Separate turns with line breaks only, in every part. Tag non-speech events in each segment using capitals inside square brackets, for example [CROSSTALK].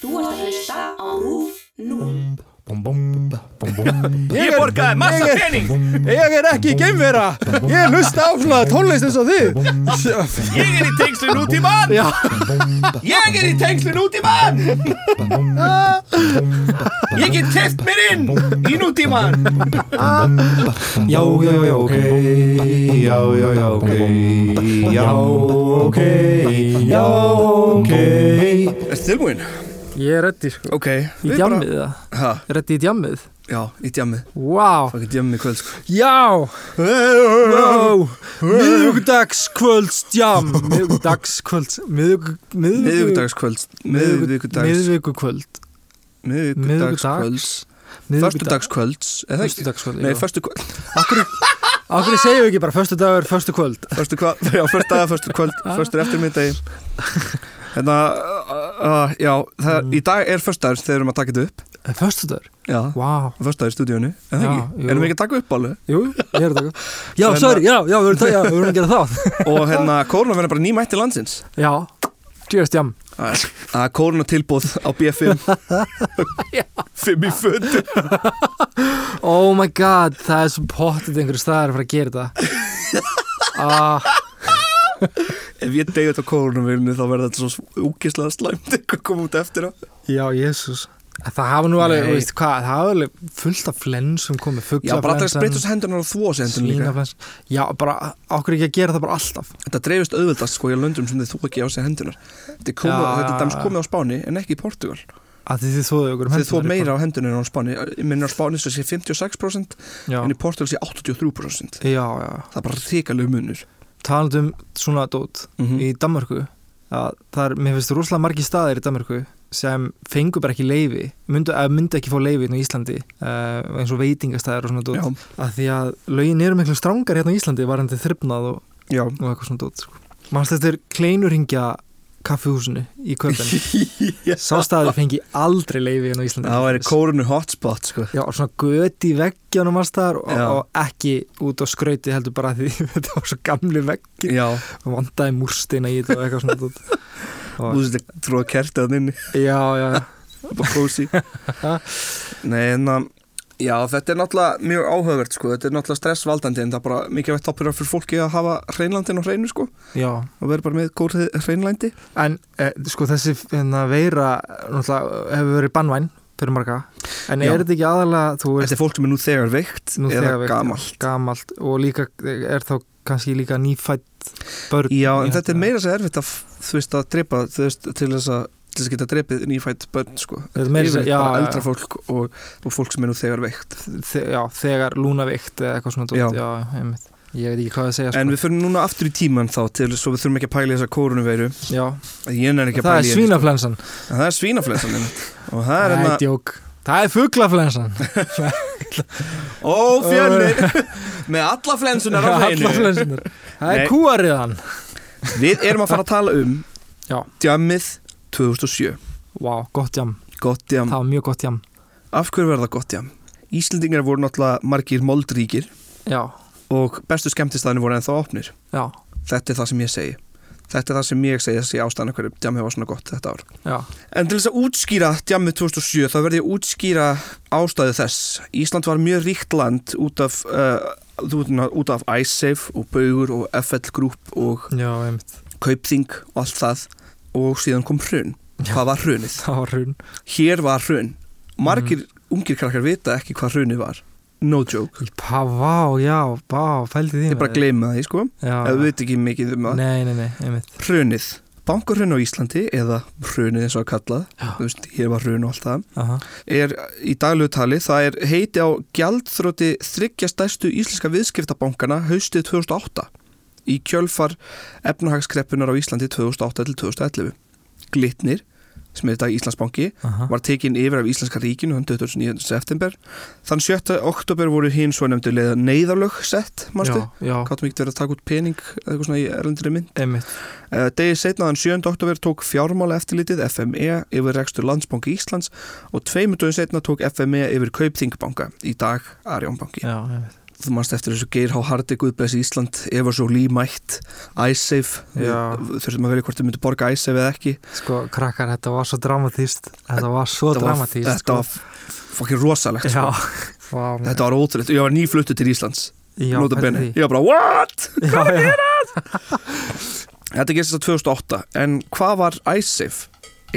Þú ert að hlusta á RÚF 0.
Bum, bum, bum, bum. [LAUGHS]
Ég borgaði massa
ég er-
pening.
Ég er ekki geimvera. Ég hlusta á svona tónlist eins og þið. [LAUGHS]
Ég er í tengslu nútíman
Já,
Ég er í tengslu nútíman Ég get teft mér inn í nútíman
já, já, já, ok. Já, já, já, ok. Já, ok. Já, ok.
Er tilbúin?
Ég er reddi sko.
Ok
Í
við bara-
djammið það
Ha,
Reddi í djammið?
Já, í djammið.
Vá.
Fækki djammið í kvöld sko.
Já. Vá Miðugdagskvöldsdjam [LAUGHS] Miðugdagskvölds Miðug
Miðvíkudagskvöld Miðvíkudags
Miðvíkukvöld
Miðvíkudagskvölds Föstudagskvölds Eða ekki?
Föstudagskvöld
Nei, föstu kvöld
Akkur segjum við ekki bara Föstu dagur, föstu kvöld
Föstu kvöld Já, föstu dagar, föstu kvöld. [LAUGHS] Föstu eftirmiddagi Hérna, uh, uh, já, það, í dag er föstudagur þegar við erum að taka þetta upp.
Föstu dagur
Já,
Vá.
Föstudagur í stúdíónu Eða
Já,
ekki? Erum við ekki að taka upp alveg?
Jú, ég er að taka [LAUGHS] Já,
Hérna-
sorry, já, já, við erum, já, við erum að gera það. [LAUGHS]
Og hérna, kóruna verður bara nýmætt til landsins.
Já Cheers, jam.
Það er kóruna tilbúð á B5 [LAUGHS] Fimm í fötu
Oh my god, það er svo pottið einhverju staðar að fara að gera þetta. Ah,
Ef ég degi þetta kórunavélinu þá verður þetta svo úkislega slæmt eitthvað að koma út eftir á.
Já, jésús Það hafa nú alveg, veist hvað, það hafa alveg fullt af flensum komið,
Já, bara alltaf
fuglaflensan
spreyta þessu hendunar og þvó þessu hendunar líka.
svínaflens Já, bara, okkur ekki að gera það bara alltaf.
Þetta dreifist auðvöldast sko í löndum sem þið þú ekki á sig hendunar Þetta er, komið,
Já.
þetta er komið á Spáni en ekki í Portugal
þið þið þóðu okkur um
Þið þú
hendurnar
meira á hendunar en á Spáni. Ég minna á Spáni svo sé 56%
Já,
en í Portugal sé 83%
já, já.
Það er bara ríkalegu munur
Talandi um svona dót
mm
í Danmörku að það er, mér finnst rosalega margi staðir í Danmörku sem fengur bara ekki leifi myndu, að myndi ekki fá leifi inn á Íslandi uh, eins og veitingastæðir og svona dót. Að því að lögin eru miklu strángar hérna á Íslandi varandi þryfnað og, og eitthvað svona dót sko. Er kleinurringja kaffihúsinu í köpen [LAUGHS] Sá staður fengi aldrei leifi hérna á Íslandi.
Það væri kórunu hotspot sko.
Já, og svona göti veggjanum alls staðar og,
Já.
og ekki út á skrauti heldur bara því [LAUGHS] þetta var svo gamli veggir
Já,
og vandaði múrsteina í þetta og eitthvað svona dót. [LAUGHS]
þú
og,
veist ekki tróða kertið hann inni
Já, já,
kósi. Nei, en að Já, þetta er náttúrulega mjög áhugavert sko, þetta er náttúrulega stressvaldandi en það er bara mikilvægt toppur fyrir fólki að hafa hreinlandin á hreinu sko.
Já.
Og vera bara með góð hreinlændi
En eh, sko þessi hérna, veira hefur verið bannvæn fyrir marga. En
Já.
er þetta ekki aðalega þú
Þetta er fólk sem er nú þegar veikt
nú
eða
þegar
gamalt.
gamalt. Og líka er þá kannski líka nýfætt börn
Já, en þetta er meira svo erfitt að þú veist að drepa þú veist til þess að til þess að geta drepið nýfætt börn sko.
Svo- já,
eldra fólk og, og fólk sem er nú þegar veikt.
Þe já, þegar lúnaveikt eða eitthvað svona
Já.
ég veit ekki hvað að segja
En
sko.
við fyrir núna aftur í tíman þá til svo við þurfum ekki að pæla þessa að
það er svínaflensan
sko. En Það er svínaflensan og það er
það
hérna
það er fuglaflensan. [LAUGHS]
Ó, fjölnir! [LAUGHS] Með alla flensunar á
Alla
hreinu
það er kúariðan.
Við erum að fara að tala um. Djammið 2007
Vá, gott jam,
Gott djam
það var mjög gott jam.
Af hverju verða gott djam? Íslendingar voru náttúrulega margir moldríkir
Já,
og bestu skemmtistæðinu voru ennþá opnir.
Já,
Þetta er það sem ég segi. Þetta er það sem ég segi þessi ástæðan hverju djamið var svona gott þetta ár.
Já.
En til þess að útskýra djamið 2007 þá verði ég að útskýra ástæðu þess. Ísland var mjög ríkt land út af, uh, út, af Icesafe og Baugur og FL Group og
Já,
Kaupþing og allt það og síðan kom hrun. Hvað var hrunið? [LAUGHS]
Það var hrun.
Hér var hrun. Margir ungir krakkar vita ekki hvað hrunið var. No joke.
Pá, vá, já, bá,
Ég bara gleyma því sko. Ef við veit ekki mikið um það. Hrunið. Bankarhrun á Íslandi eða hrunið eins og að kalla. Þú veist, hér var hrun og allt það
Aha.
er í daglegu tali, það er heiti á gjaldþróti þryggja stærstu íslenska viðskiptabankana haustið 2008 í kjölfar efnahagskreppunar á Íslandi 2008 til 2011. Glitnir, sem er þetta Íslandsbanki,
Aha.
var tekin yfir af Íslenska ríkinu 29. september. Þann 7. oktober voru hinn svo nefndu leiða neyðarlög sett, mástu?
Já, já,
Káttum ekki verið að taka út pening eða eitthvað svona í erlendri mynd.
einmitt
Uh, Degi setna þann 7. oktober tók fjármála eftirlitið FME yfir rekstur Landsbanki Íslands og tveimur dögum setna tók FME yfir Kaupþingbanka í dag Arjónbanki.
Já, einmitt
þú manst eftir þessu Geir H. Hardi Guðbæs Ísland, Eva Icesafe,
Já.
Við þurftum að velja hvort þau myndu borga Icesafe eða ekki.
Sko, krakkar, þetta var svo dramatíst Þetta var svo
Þetta var-
dramatíst
Þetta var fokkin rosalegt sko.
Vá,
Þetta var ótrúlegt, ég var nýfluttu til Íslands.
Já,
ég var bara what? [LAUGHS]
Já, já,
Þetta gerist þetta 2008 en hvað var Icesafe?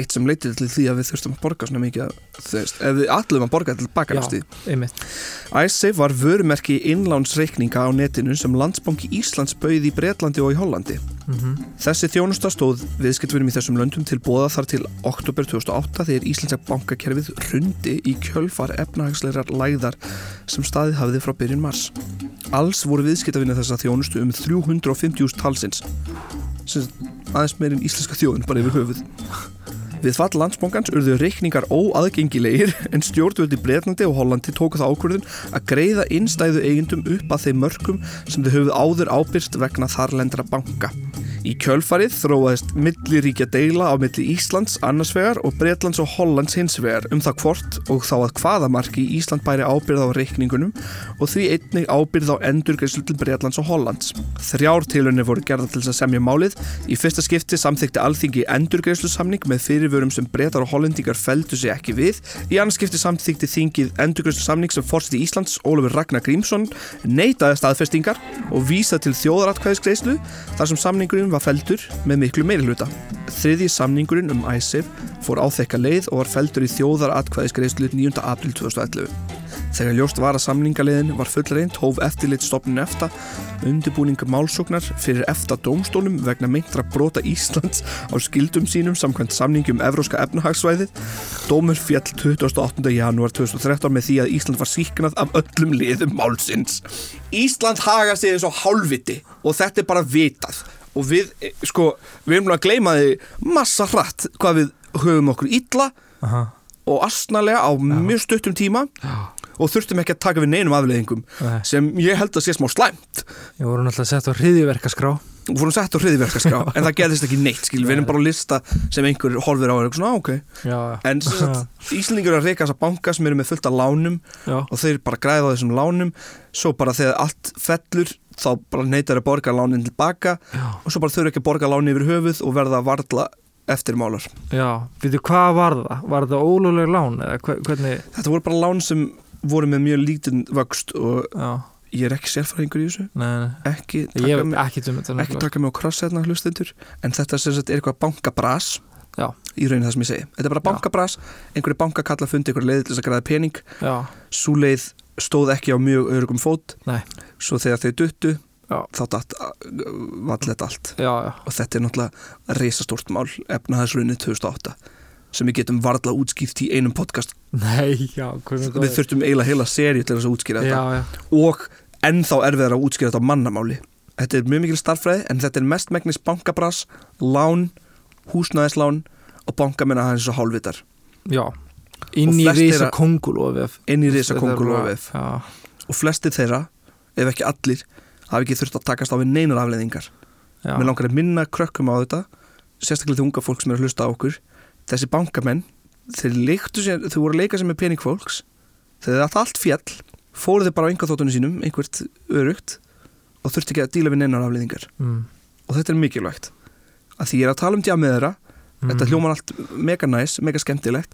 Eitt sem leitið til því að við þurftum að borga svona mikið ef við allum að borga til baka
Já.
næstu
einmitt
Icesafe var vörumerki innlánsreikninga á netinu sem Landsbanki Íslands bauð í Bretlandi og í Hollandi.
mm
Þessi þjónusta stóð viðskiptvinum í þessum löndum til bóða þar til oktober 2008 þegar Íslandska bankakerfið hrundi í kjölfar efnahagslegar læðar sem staðið hafiði frá byrjun mars. Alls voru viðskiptavinni þessa þjónustu um 350.000 talsins sem aðeins meirinn íslenska þjóðin bara yfir höfuð. Við fall landsbóngans urðu reikningar óaðgengilegir en stjórnvöldi Breitlandi og Hollandi tóku það ákvörðun að greiða innstæðu eigundum upp að þeim mörkum sem þau höfðu áður ábyrst vegna þarlendra banka. Í kjölfarið þróaðist milliríkja deila á milli Íslands annars vegar og Breitlands og Hollands hins vegar um það hvort og þá að hvaða marki Ísland bæri ábyrð á reikningunum og því einnig ábyrð á endurgreyslu til Breitlands og Hollands. Þrjár tilunni voru gerða til þess að semja málið. Í fyrsta skipti samþykti alþingi endurgreyslu samning með fyrirvörum sem Breitar og Hollendingar feldu sig ekki við. Í annars skipti samþykti þingið endurgreyslu samning sem fórseti Íslands Ólafur Ragnar Grímsson neitaði staðfestingar og vísa til þjóðaratkvæðisgreyslu þar sem samningurinn var feldur með miklu meirihluta. Þriði samningurinn um ISIF fór áþekka leið og var feldur í þjóðaratkvæðisgreyslu 9. april 2011. Þegar ljóst var að samningaleiðin var fullreint hóf eftirlit stopnun EFTA undirbúning málsóknar fyrir EFTA dómstólum vegna meintra brota Íslands á skildum sínum samkvæmt samningi um Evróska efnahagsvæðið. Dómur fjall 28. janúar 2013 með því að Ísland var síknað af öllum liðum málsins. Ísland haga sig eins og hálfviti og þetta er bara vitað og við, eh, sko, við erum að gleyma því massa hratt hvað við höfum okkur illa
Aha.
og astnalega á mjög stuttum tíma
Já.
og þurftum ekki að taka við neinum afleðingum
Nei.
sem ég held að sé smá slæmt
Ég voru náttúrulega sett á hriðiverkaskrá
og fórum sett á hriðiverkaskrá [LAUGHS] en það gerðist ekki neitt skil, við erum bara að lista sem einhver horfir á og er svona, "Ah, ok.
Já,
en sem sagt, [LAUGHS] Íslandingur eru að reyka þessa banka sem eru með fullt af lánum
já,
og þeir bara græða á þessum lánum. Svo bara þegar allt fellur þá bara neytar að borga lánin tilbaka
já,
og svo bara þurfa ekki að borga lánin yfir höfuð og verða að varla eftirmálar
já. Veitu, hvað var það? Var það ólögleg lán eða hve- hvernig?
Þetta voru bara lán sem voru með mjög lítinn vöxt og
Já,
ég er ekki sérfræðingur í þessu.
Nei, nei
ekki taka mig
ekki
ekki taka mig á kross hérna hlustendur en þetta sem sagt er eitthvað bankabras.
Já.
í raunin það sem ég segi. Þetta er bara bankabras, einhverju bankakalla fundi einhverju leið til þess að græða pening.
Já,
svo leið stóð ekki á mjög örugum fót.
Nei.
svo þegar þau duttu
Já.
þá datt vallet allt.
Já, já.
Og þetta er náttúrulega reisastórt mál efnaðarsrunni 2008 sem við getum varla útskýrt í einum podcast.
Nei, já, hvernig
við þurftum eiginlega heila seri til þess að útskýra
Já,
þetta.
já,
og ennþá erfiðar að útskýra þetta á mannamáli. Þetta er mjög mikil starffræði en þetta er mest megnis bankabras, lán húsnæðislán og bankamenn að hans og hálfvitar.
Já. Inn í
að-
kongulofið.
Inn í risa kongulofið. og flestir þeirra, ef ekki allir hafi ekki þurft að takast á við neinar afleðingar
já,
mér langar að minna krökkum á þetta sérstaklega því unga fólk sem er að hlusta á okkur. Þessi bankamenn þeir, sér, þeir voru að leika sér með pening fólks. Þegar þetta allt fjall fóru þeir bara á einhverþóttunum sínum einhvert örugt og þurfti ekki að díla við neinar afleðingar
mm.
og þetta er mikilvægt að því ég er að tala um djamið þeirra þetta
Mm.
hljómar allt mega næs, mega skemmtilegt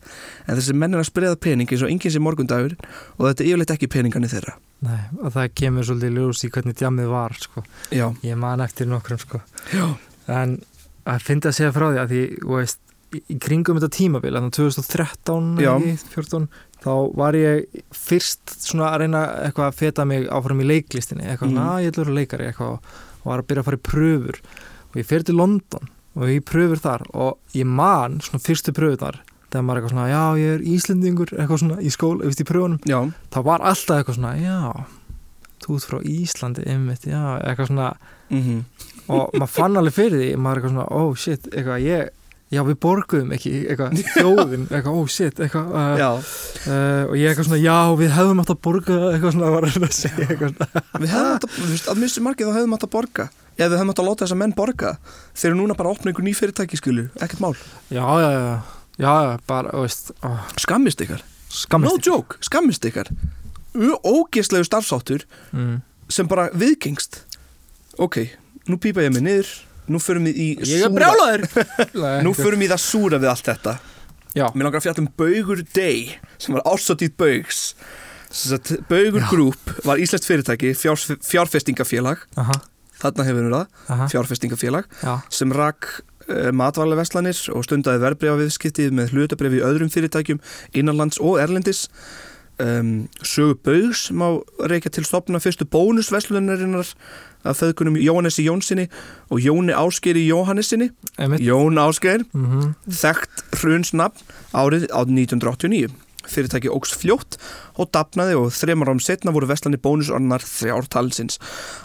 en þessi menn er að spriða pening eins og enginn sem morgundagur og þetta er yfirleitt ekki peningarnir þeirra
Nei, og það kemur svolítið ljós í hvernig djamið var sko. Ég man eftir nokkrum sko. En að finna að segja frá því að því, veist, í, kringum þetta tímabil, þannig 2013
Já.
ekki, 14, þá var ég fyrst svona að reyna eitthvað að feta mig áfram í leiklistinni, eitthvað svona, að ég ætla að vera leikari eitthvað og, var að byrja að fara í pröfur. Og ég fer til London og ég pröfur þar og ég man svona fyrstu pröfunar þegar maður er eitthvað svona, já ég er Íslendingur eitthvað svona í skóla, í pröfunum. Þá var alltaf eitthvað svona, já þú ert frá Íslandi, einmitt, já eitthvað svona,
mhm.
Og maður fann alveg fyrir því, maður er eitthvað svona, oh shit eitthvað, ég, já við borguðum ekki eitthvað, [LAUGHS] þjóðin, eitthvað, oh shit eitthvað, uh, uh, og ég eitthvað svona, já við hefðum átt að borga eitthvað svona, var að reyna að segja eitthvað svona,
Við hefðum átt að, þú veist, að missi margið þá hefðum átt að borga. Eða við hefðum átt að láta þessa menn borga. Þeir eru núna bara að opna einhver ný fyrirtæki skilu ekkert mál,
já, já, já. Já, bara, þú veist, oh,
skammist ykkar. No joke, skammist ykkar. Ógeslegu starfsáttur
mm.
sem bara viðgengst. Ok, nú pípa ég mig niður nú förum við í
Ég er brjálaður. [LAUGHS]
Nú förum við í það súra við allt þetta.
Já,
mér langar að fjalla um Baugur Day sem var ásáttíð Baugs. Baugur. Group var íslenskt fyrirtæki fjár, fjárfestingafélag.
Aha,
þarna hefur við það,
aha.
fjárfestingafélag
Já,
sem rak uh, matvælaverslanir og stundaði verbreyfaviðskipti með hlutabreyfi í öðrum fyrirtækjum innanlands og erlendis um, sögu Baugs má reykja til stopna fyrstu bónusverslunarinnar af föðkunum Jóhannesi Jónssoni og Jóni Áskeri Jóhannesinni
einmitt.
Jón Ásgeir.
Mm
þekkt hrunsnafn árið á 1989. Fyrirtæki óks fljótt og dapnaði og þreymar árum setna voru vestlandi bónusornar þrjár talsins.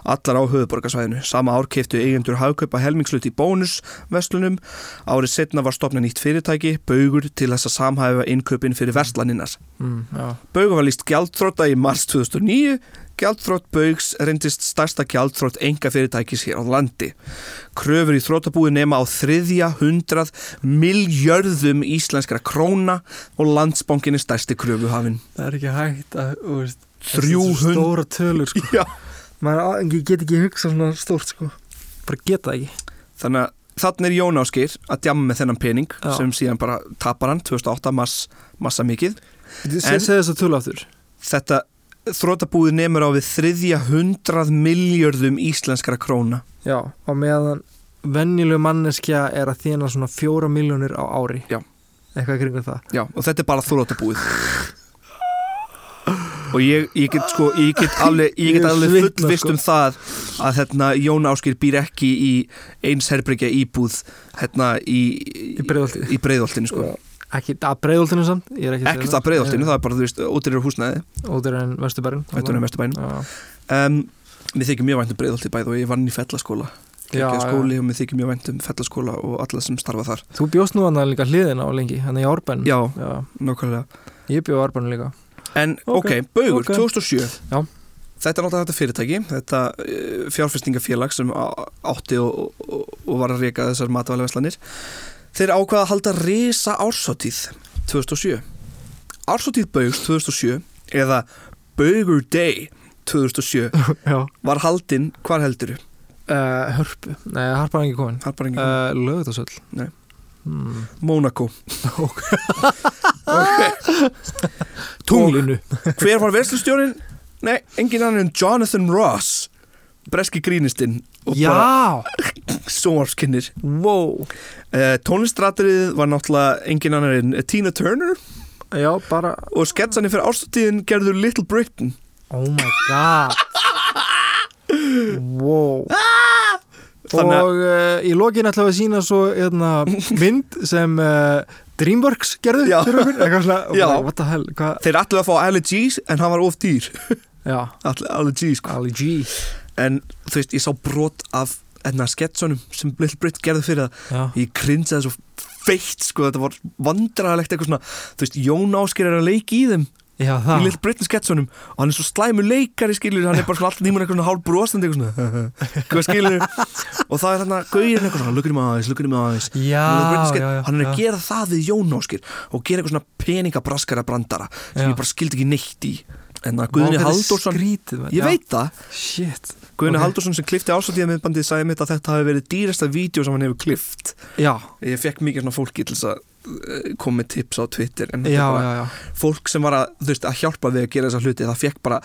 Allar á höfuborgarsvæðinu. Sama ár keiftu eigendur hagkaupa helmingslut í bónusverslunum. Árið setna var stopna nýtt fyrirtæki, Baugur, til þess að samhæfa innkaupin fyrir verslanirnar.
mm, Já,
Baugur var líst gjaldþrótta í mars 2009. Gjaldþrótt Baugs reyndist stærsta gjaldþrótt enga fyrirtækis hér á landi. Kröfur í þróttabúi nema á þriðja hundrað miljörðum íslenskra króna og landsbankin er stærsti kröfuhafinn.
það er ekki hægt að, þú veist
300
Stóra tölur, sko
Já.
Ég get ekki hugsað svona stórt, sko Bara geta það ekki
Þannig að þannig er Jón Áskir að djamma með þennan pening
Já.
sem síðan bara tapar hann 2008 mass, massa mikið.
En...
En-
Segð þess að tölu aftur
Þetta þróttabúið nemur á við þriðja hundrað miljörðum íslenskra króna.
Já, og meðan venjuleg manneskja er að þjána svona fjóra miljónir á ári
Já.
Eitthvað kringur það
Já, og þetta er bara þróttabúið. Og ég, ég get sko, ég get alveg, ég
Ég
get alveg fullvist
sko.
um það að hérna Jón Áskir býr ekki í eins herbyggja íbúð hérna í,
Í
í breiðoltinu sko.
Ekki að breyðoltinu samt ég er ekki að segja
Ekkert að breiðoltinu, það er bara, þú veist, ódýrar húsnæði,
Ódur en Vesturbærin
mestu bæn.
Já,
Um, mér þykir mjög vænt um breiðolti bæð og ég vann í fellaskóla. Gekkið
já.
skóli og mér þykir mjög vænt um fellaskóla og alla sem starfa þar.
Þú bjóst nú hann líka hliðina á lengi Hann er í Árbæn
Já,
Já,
nákvæmlega.
ég bjóð á Árbæn líka
En ok,
Ok,
Baugur,
ok.
2007
Já.
Þetta er náttúrulega þetta fyrirtæki Þetta uh, fjárfestingafélag sem átti og, og, og var að reyka þessar matvælaverslanir Þeir ákvaða að halda risa ársáttíð 2007 Ársáttíð Baugs 2007 eða Baugur Day 2007 [LAUGHS]
Já.
var haldinn, hvar heldur þú?
uh, Hörpu, nei, Harpa ekki komin
bara engin
uh, Lögutasöll
Nei.
hmm.
Mónakó.
Tunglinu.
Hver var verslustjórin? Nei, engin annar en Jonathan Ross Breski grínistinn og bara [LAUGHS]
Já,
sjónvarpskinnir
wow.
Uh, Tónlistratriðið var náttúrulega engin annar en Tina Turner.
Já, bara
og sketsanir fyrir ástöðin gerður Little Britain.
Oh my god. Wow. [LAUGHS]
Þannig að-
Og uh, í lokin ætlaðu að sína svo hérna, mynd sem uh, Dreamworks bara, what the hell hvað,
Þeir ætluðu að fá Ali G en hann var of dýr. [LAUGHS] Ali G sko.
Ali G
En þú veist, ég sá brot af enna sketsunum sem Little Britain gerðu fyrir það. Ég krinsaði svo feitt sko Þetta var vandræðalegt eitthvað svona Þú veist, Jón Ásker er að leika í þeim
Já
í Little Britain sketsunum og hann er svo slæmu leikari skilur hann er bara alltaf nýmur eitthvað svona hálf brosandi eitthvað svona. [LAUGHS] Og það er hann að gauðin eitthvað svona lukkunum aðeins, lukkunum aðeins hann er að gera það við Jón Áskir og gera eitthvað svona peningabraskara brandara sem
Já.
ég bara skildi ekki neitt í. En það Guðni Halldórsson ég veit það,
Shit
Guðni
Ok.
Halldórsson sem klifti ásáttíða með bandið sagði mitt að þetta hafi verið dýrasta vídeo sem hann hefur klift
Já,
ég fekk mikið svona fólki til að koma með tips á Twitter en þetta
já,
bara
já,
fólk sem var að, veist, að hjálpa við að gera þessa hluti það fekk bara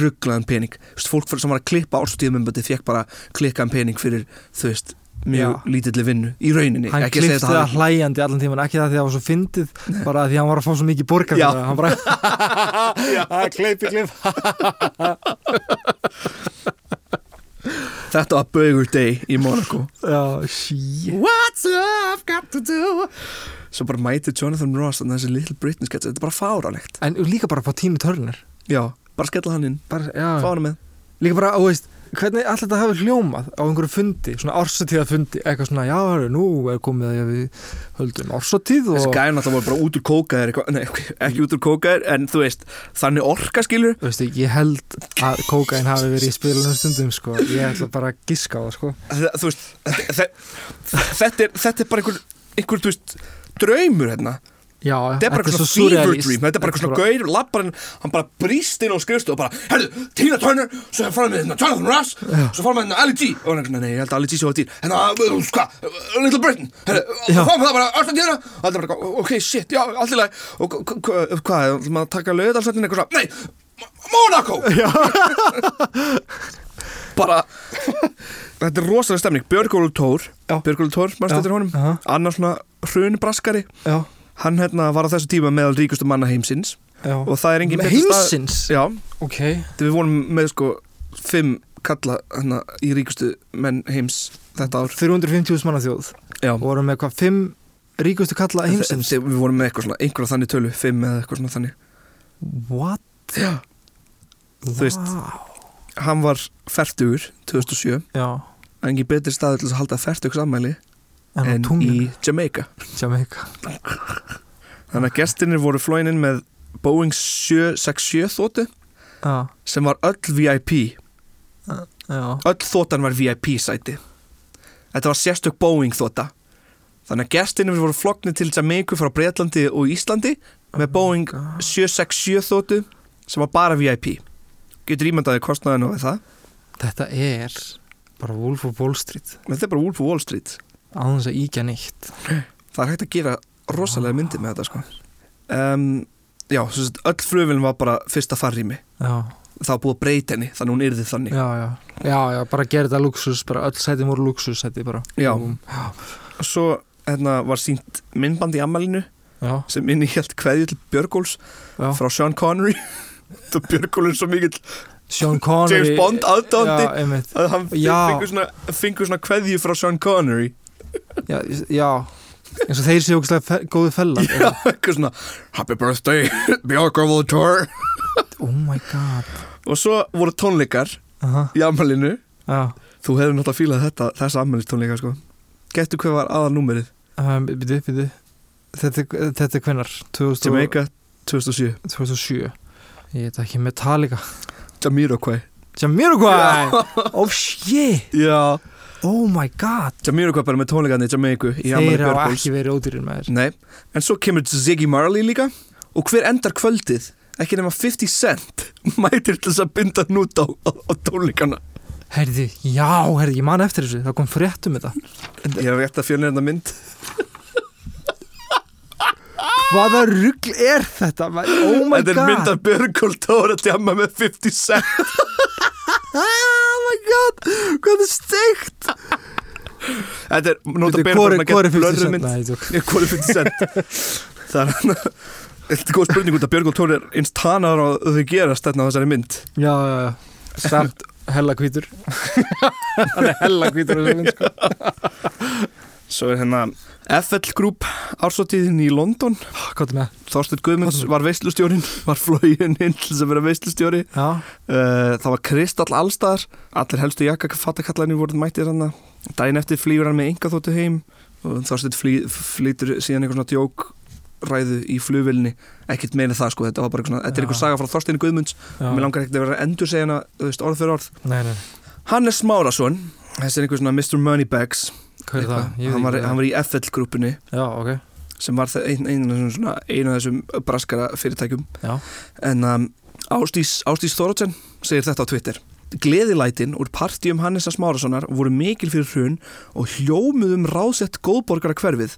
rugglaðan pening. Veist, fólk sem var að klippa árstíðmyndbandi fekk bara klikkaðan pening fyrir þú veist, mjög lítilli vinnu í rauninni,
Hann klifti það
hafi-
hlæjandi allan tíman, ekki það því að það var svo fyndið bara því að hann var að fá svo mikið borgar hann bara að kleipi klip
þetta var Burger Day í Monaco.
Shit.
What's love got to do? Svo bara mæti Jonathan Ross að þessi Little Britain sketch, þetta er bara fáralegt
En líka bara fá tími törnir
já, bara skella hann inn,
bara,
fá hann með.
Líka bara, þú veist, hvernig alltaf þetta hafi hljómað á einhverju fundi, svona ársatíða fundi eitthvað svona, já, hörru, nú er komið að við höldum ársatíð og
þessi gæðin alltaf var bara út úr kókaðir nei, ekki út úr kókaðir, en þú veist þannig orka skilur
Þú veist, ég held að kókain hafi verið í spilunum stundum, sko. Ég ætla bara að giska á það, sko.
Þa- þú veist þe- þe- þetta er, þetta er bara einhver, einhver þú veist, draumur hérna
Já,
Þetta er bara eitthvað svona fever dream Þetta er bara eitthvað svona gaur, lappar hann bara brýst inn á skrifstu og bara Herðu, Tina Turner Svo fara með hérna Jonathan Ross Svo fara með hérna Ali G. Og hann er nei, ég held að Ali G svo að dýr. Hérna, uh, hvað, uh, Little Britain. Herðu,
Já.
fara með það bara Argentina Og það er bara, ok, shit, já, allt í lagi. Og hva- hva- hvað, að taka löðalsættin eitthvað svona? Nei, Monaco. [LAUGHS] Bara Þetta er rosalega stemning. Björgólu Tór. Björgólu Tór, mannst
Já.
þetta honum?
Aha.
Annar svona hrunbraskari.
Já,
Hann hérna var á þessu tíma meðal ríkustu manna heimsins.
Já.
Og það er engin betri stað-
Heimsins?
Já,
Ok.
Þegar við vorum með sko fimm kalla hérna í ríkustu menn heims þetta ár.
350.000 manna þjóð.
Já,
vorum með hvað, fimm ríkustu kalla heimsins?
Þe- Við vorum með eitthvað svona, einhverja þannig tölu fimm eða eitthvað svona þannig.
What?
Já, þú veist hann var færtugur 2007
Já,
en engin betri staður til að halda færtugs ammæli
en
en í Jamaica.
Jamaica.
Þannig að gestinir voru flóin inn með Boeing 767 þóttu
Já,
sem var öll VIP
já,
öll þóttan var VIP sæti. Þetta var sérstök Boeing þótta þannig að gestinir voru floknir til Jamaica frá Breitlandi og Íslandi með Boeing 767 þóttu sem var bara VIP getur ímyndaði kostnaðinu við það?
Þetta er bara Wolf of Wall Street.
Þetta er bara Wolf of Wall Street
á þess að íkja neitt.
Það er hægt að gera rosalega myndir með þetta sko. Um, já, sagt, öll fröfilin var bara fyrsta farrými.
Já,
það var búið að breyta henni þannig hún yrði þannig.
Já, já. Já, já, bara gera þetta luxus, bara öll sæti voru luxus sæti bara.
Já.
Já,
svo hérna, var sínt myndband í ammælinu
já,
sem inni helt kveðju til Björgóls frá Sean Connery. [LAUGHS] Það Björgól er svo mikill
Sean Connery.
James Bond
einmitt.
Að hann fengur svona, kveðju frá Sean Connery
Já, já. Eins og þeir séu okkur fe góðu fellar
Já, eitthvað svona Happy birthday, Björgól Tour.
Oh my god.
Og svo voru tónleikar
Aha,
í ammælinu
Já,
þú hefur náttúrulega fílað þetta, þessa ammælis tónleika sko. getur hvað var aðal númerið
um, byrju, byrju Þetta, þetta er? 2000
Jamaica 2007
2007 Ég veit ekki Metallica.
Jamiroquai.
Jamiroquai! Oh shit!
Já,
Oh my god.
Jamiroquai bara með Jamaica í
Þeir hafa ekki verið ódýrir með þér
Nei, en svo kemur Ziggy Marley líka. Og hver endar kvöldið? Ekki nema 50 cent [LAUGHS] mætir til þess að binda nút á, á, á tónleikana.
Herði, já, herði, ég man eftir þessu. Það kom frétt um þetta.
Ég hef rétt að fjölna þetta mynd. [LAUGHS]
Hvaða rugl er þetta? Oh my
Þetta er
god.
mynd af Björgól Tóra djama með 50 cent [LAUGHS]
my god Hvað er steikt?
Þetta er nota bene
Hvor er hvor er 50
blurruð
cent?
Hvor er 50 cent Það er hann. Þetta er góð spurning út að Björgól Tóra er eins tanar á þau gerast þarna á þessari mynd.
Já, já, já. Samt [LAUGHS] hella hvítur. [LAUGHS] Hann er hella hvítur á þessu mynd sko. [LAUGHS]
Svo er hérna FL Group ársóttíðin í London.
Með?
Þorsteinn Guðmunds var veislustjórin var flógin inn til að vera veislustjóri.
Já,
Uh, það var Kristall allstaðar allir helstu jakka fattakallarnir voru mættir hann daginn eftir flýgur hann með enga þóttu heim og Þorsteinn flý, flýtur síðan einhver svona djók ræðu í flugvilni ekkert meina það sko, þetta var bara eitthvað svona þetta er einhver saga frá Þorsteinn Guðmunds.
Já.
mér langar ekkert að vera endur veist, orð fyrir orð.
Nei, nei,
Hannes Márasson, þessi er einhver svona Mr. Moneybags
hvað er það?
Hann, var, hann var í FL grúpunni
Já, ok
sem var ein, ein, ein, einu af þessum braskara fyrirtækjum
Já,
En um, Ástís, Ástís Þórótsen segir þetta á Twitter. Gleðilætin úr partíum Hannesa Smárassonar voru mikil fyrir hrun og hljómuðum ráðsett góðborgara hverfið.